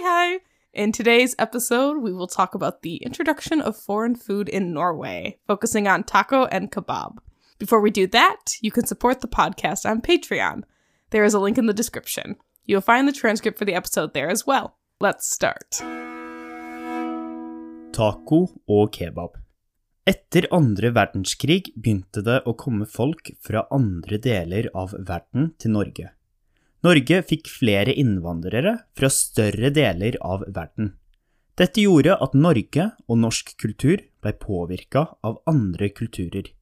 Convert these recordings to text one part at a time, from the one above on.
Hi, hi! In today's episode, we will talk about the introduction of foreign food in Norway, focusing on taco and kebab. Before we do that, you can support the podcast on Patreon. There is a link in the description. You'll find the transcript for the episode there as well. Let's start. Taco og kebab. Etter andre verdenskrig begynte det å komme folk fra andre deler av verden til Norge. Norge fikk flere innvandrere fra større deler av verden. Dette gjorde at Norge og norsk kultur ble påvirka av andre kulturer.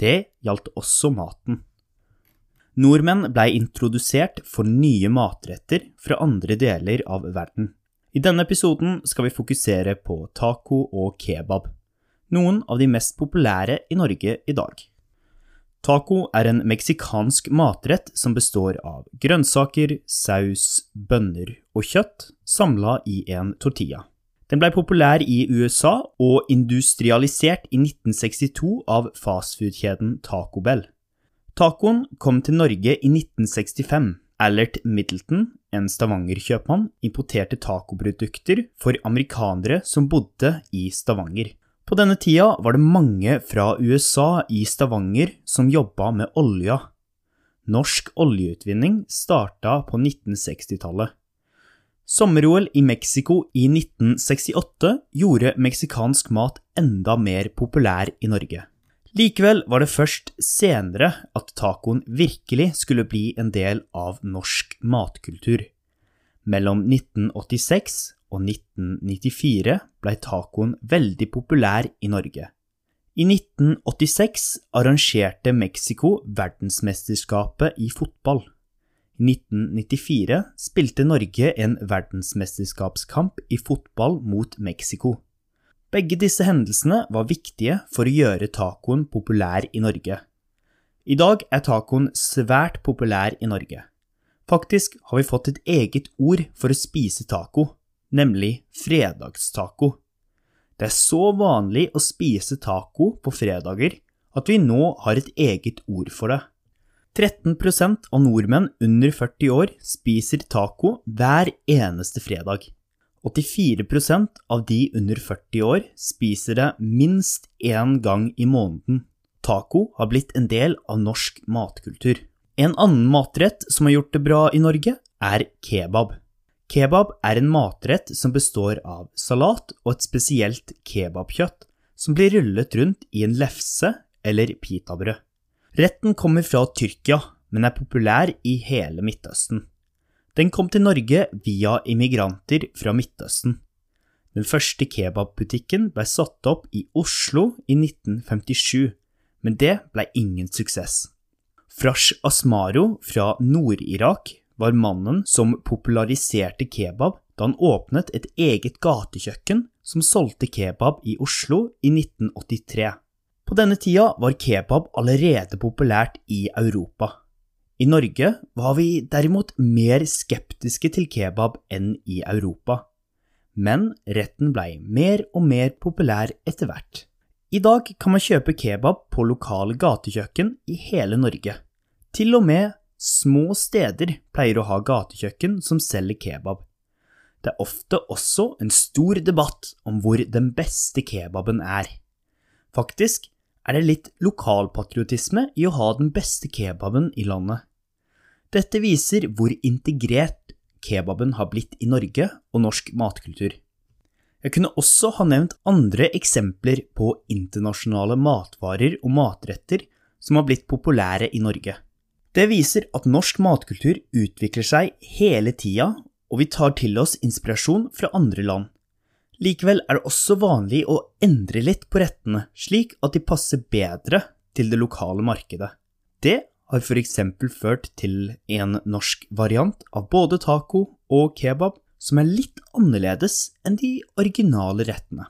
Det gjaldt også maten. Nordmenn blei introdusert for nye matretter fra andre deler av verden. I denne episoden skal vi fokusere på taco og kebab, noen av de mest populære i Norge i dag. Taco er en meksikansk matrett som består av grønnsaker, saus, bønner og kjøtt samla i en tortilla. Den blei populær i USA og industrialisert i 1962 av fastfood-kjeden Taco Bell. Tacoen kom til Norge i 1965. Allert Middleton, en Stavanger-kjøpmann, importerte tacoprodukter for amerikanere som bodde i Stavanger. På denne tida var det mange fra USA i Stavanger som jobba med olja. Norsk oljeutvinning starta på 1960-tallet. Sommer-OL i Mexico i 1968 gjorde meksikansk mat enda mer populær i Norge. Likevel var det først senere at tacoen virkelig skulle bli en del av norsk matkultur. Mellom 1986 og 1994 blei tacoen veldig populær i Norge. I 1986 arrangerte Mexico verdensmesterskapet i fotball. I 1994 spilte Norge en verdensmesterskapskamp i fotball mot Mexico. Begge disse hendelsene var viktige for å gjøre tacoen populær i Norge. I dag er tacoen svært populær i Norge. Faktisk har vi fått et eget ord for å spise taco, nemlig fredagstaco. Det er så vanlig å spise taco på fredager at vi nå har et eget ord for det. 13% av nordmenn under 40 år spiser taco hver eneste fredag. 84% av de under 40 år spiser det minst én gang i måneden. Taco har blitt en del av norsk matkultur. En annen matrett som har gjort det bra i Norge, er kebab. Kebab er en matrett som består av salat og et spesielt kebabkjøtt som blir rullet rundt i en lefse eller pitabrød. Retten kommer fra Tyrkia, men er populær i hele Midtøsten. Den kom til Norge via immigranter fra Midtøsten. Den første kebabbutikken ble satt opp i Oslo i 1957, men det ble ingen suksess. Frash Asmaro fra Nord-Irak var mannen som populariserte kebab da han åpnet et eget gatekjøkken som solgte kebab i Oslo i 1983. På denne tida var kebab allerede populært i Europa. I Norge var vi derimot mer skeptiske til kebab enn i Europa. Men retten blei mer og mer populær etter hvert. I dag kan man kjøpe kebab på lokale gatekjøkken i hele Norge. Til og med Små steder pleier å ha gatekjøkken som selger kebab. Det er ofte også en stor debatt om hvor den beste kebaben er. Faktisk er det litt lokalpatriotisme i å ha den beste kebaben i landet. Dette viser hvor integrert kebaben har blitt i Norge og norsk matkultur. Jeg kunne også ha nevnt andre eksempler på internasjonale matvarer og matretter som har blitt populære i Norge. Det viser at norsk matkultur utvikler seg hele tida, og vi tar til oss inspirasjon fra andre land. Likevel er det også vanlig å endre litt på rettene, slik at de passer bedre til det lokale markedet. Det har f.eks. ført til en norsk variant av både taco og kebab som er litt annerledes enn de originale rettene.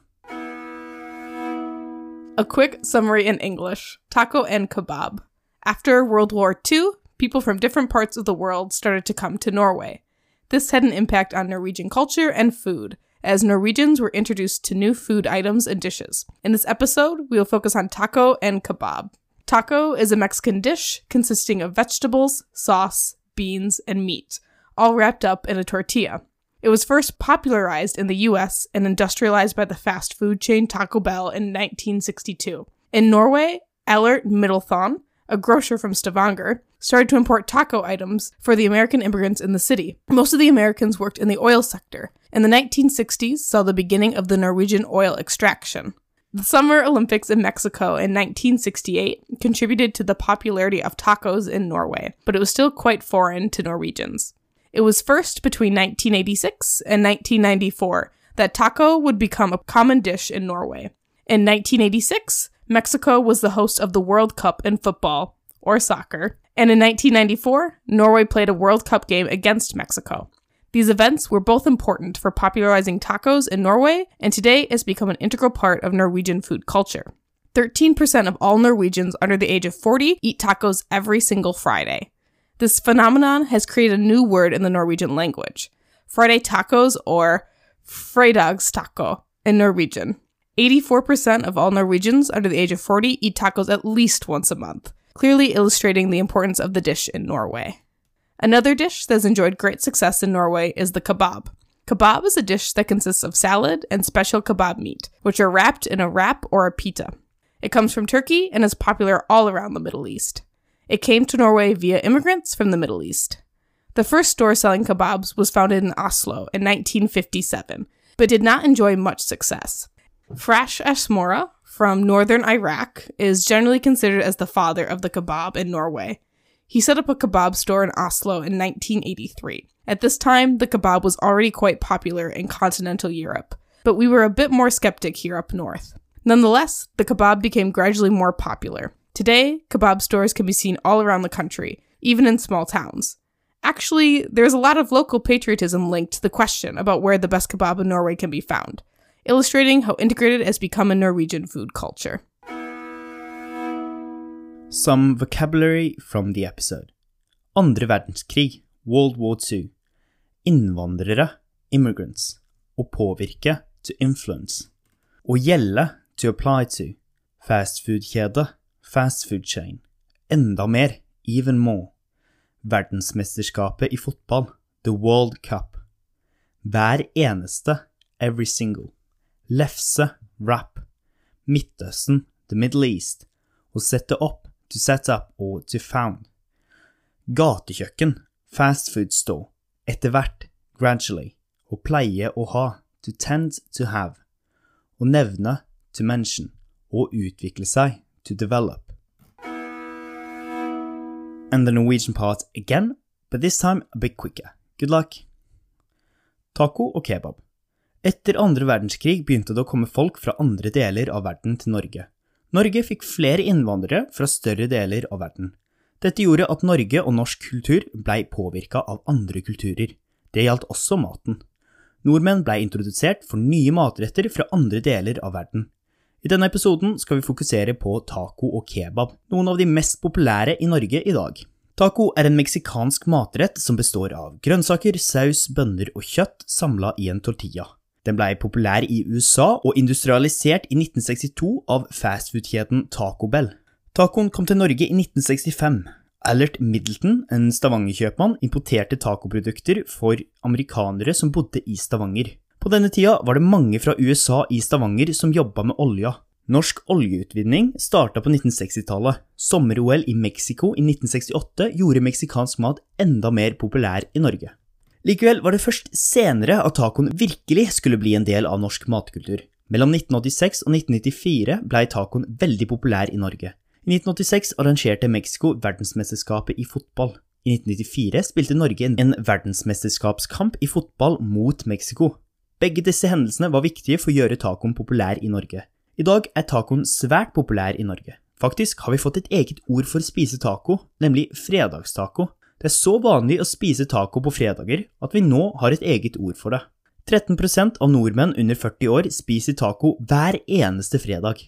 A quick summary in English taco and kebab. After World War II, people from different parts of the world started to come to Norway. This had an impact on Norwegian culture and food, as Norwegians were introduced to new food items and dishes. In this episode, we will focus on taco and kebab. Taco is a Mexican dish consisting of vegetables, sauce, beans, and meat, all wrapped up in a tortilla. It was first popularized in the US and industrialized by the fast food chain Taco Bell in 1962. In Norway, Allert Middlethon, a grocer from Stavanger, started to import taco items for the American immigrants in the city. Most of the Americans worked in the oil sector. In the 1960s saw the beginning of the Norwegian oil extraction. The Summer Olympics in Mexico in 1968 contributed to the popularity of tacos in Norway, but it was still quite foreign to Norwegians. It was first between 1986 and 1994 that taco would become a common dish in Norway. In 1986, Mexico was the host of the World Cup in football, or soccer, and in 1994, Norway played a World Cup game against Mexico. These events were both important for popularizing tacos in Norway, and today has become an integral part of Norwegian food culture. 13% of all Norwegians under the age of 40 eat tacos every single Friday. This phenomenon has created a new word in the Norwegian language Friday tacos, or fredagstaco in Norwegian. 84% of all Norwegians under the age of 40 eat tacos at least once a month, clearly illustrating the importance of the dish in Norway. Another dish that has enjoyed great success in Norway is the kebab. Kebab is a dish that consists of salad and special kebab meat, which are wrapped in a wrap or a pita. It comes from Turkey and is popular all around the Middle East. It came to Norway via immigrants from the Middle East. The first store selling kebabs was founded in Oslo in 1957, but did not enjoy much success. Frash Ashmora from northern Iraq is generally considered as the father of the kebab in Norway. He set up a kebab store in Oslo in 1983. At this time, the kebab was already quite popular in continental Europe, but we were a bit more skeptic here up north. Nonetheless, the kebab became gradually more popular. Today, kebab stores can be seen all around the country, even in small towns. Actually, there's a lot of local patriotism linked to the question about where the best kebab in Norway can be found, illustrating how integrated has become in Norwegian food culture. Some vocabulary from the episode. Andre verdenskrig, World War II. Innvandrere, immigrants. Å påvirke, to influence. Å gjelde, to apply to. Fastfood-kjede, fast food chain. Enda mer, even more. Verdensmesterskapet i fotball, the World Cup. Hver eneste, every single. Lefse, rap. Midtøsten, the Middle East. Å sette opp, to set up og to found. Gatekjøkken, fast food store. Etter hvert, gradually. Å pleie å ha, to tend to have. Å nevne, to mention. Å utvikle seg, to develop. And the Norwegian part again, but this time a bit quicker. Good luck. Taco og kebab. Etter andre verdenskrig begynte det å komme folk fra andre deler av verden til Norge. Norge fikk flere innvandrere fra større deler av verden. Dette gjorde at Norge og norsk kultur blei påvirka av andre kulturer. Det gjaldt også maten. Nordmenn blei introdusert for nye matretter fra andre deler av verden. I denne episoden skal vi fokusere på taco og kebab, noen av de mest populære i Norge i dag. Taco er en meksikansk matrett som består av grønnsaker, saus, bønner og kjøtt samla i en tortilla. Den blei populær i USA og industrialisert i 1962 av fastfood-kjeden Taco Bell. Tacoen kom til Norge i 1965. Allert Middleton, en Stavanger-kjøpmann, importerte tacoprodukter for amerikanere som bodde i Stavanger. På denne tida var det mange fra USA i Stavanger som jobba med olja. Norsk oljeutvinning starta på 1960-tallet. Sommer-OL i Mexico i 1968 gjorde meksikansk mat enda mer populær i Norge. Likevel var det først senere at tacoen virkelig skulle bli en del av norsk matkultur. Mellom 1986 og 1994 blei tacoen veldig populær i Norge. I 1986 arrangerte Mexico verdensmesterskapet i fotball. I 1994 spilte Norge en verdensmesterskapskamp i fotball mot Mexico. Begge disse hendelsene var viktige for å gjøre tacoen populær i Norge. I dag er tacoen svært populær i Norge. Faktisk har vi fått et eget ord for å spise taco, nemlig fredagstaco. Det er så vanlig å spise taco på fredager at vi nå har et eget ord for det. 13% av nordmenn under 40 år spiser taco hver eneste fredag.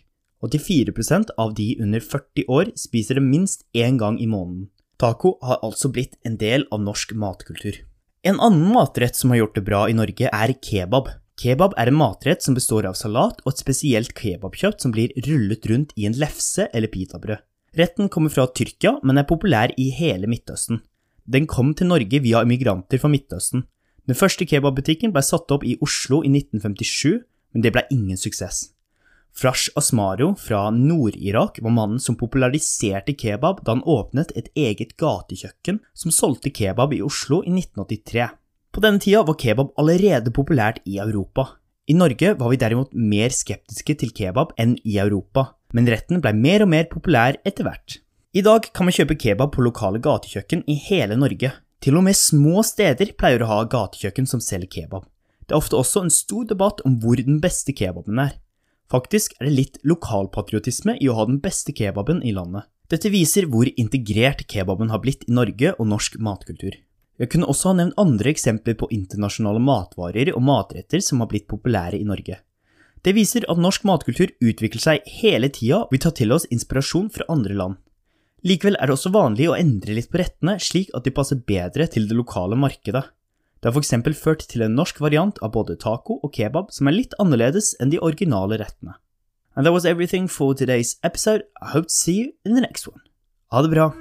84% av de under 40 år spiser det minst én gang i måneden. Taco har altså blitt en del av norsk matkultur. En annen matrett som har gjort det bra i Norge, er kebab. Kebab er en matrett som består av salat og et spesielt kebabkjøtt som blir rullet rundt i en lefse eller pitabrød. Retten kommer fra Tyrkia, men er populær i hele Midtøsten. Den kom til Norge via immigranter fra Midtøsten. Den første kebabbutikken ble satt opp i Oslo i 1957, men det ble ingen suksess. Frash Asmaro fra Nord-Irak var mannen som populariserte kebab da han åpnet et eget gatekjøkken som solgte kebab i Oslo i 1983. På denne tida var kebab allerede populært i Europa. I Norge var vi derimot mer skeptiske til kebab enn i Europa, men retten ble mer og mer populær etter hvert. I dag kan man kjøpe kebab på lokale gatekjøkken i hele Norge. Til og med små steder pleier å ha gatekjøkken som selger kebab. Det er ofte også en stor debatt om hvor den beste kebaben er. Faktisk er det litt lokalpatriotisme i å ha den beste kebaben i landet. Dette viser hvor integrert kebaben har blitt i Norge og norsk matkultur. Jeg kunne også ha nevnt andre eksempler på internasjonale matvarer og matretter som har blitt populære i Norge. Det viser at norsk matkultur utvikler seg hele tida og vi tar til oss inspirasjon fra andre land. Likevel er det også vanlig å endre litt på rettene slik at de passer bedre til det lokale markedet. Det har f.eks. ført til en norsk variant av både taco og kebab som er litt annerledes enn de originale rettene. And that was everything for today's episode. I hope to see you in the next one. Ha det bra!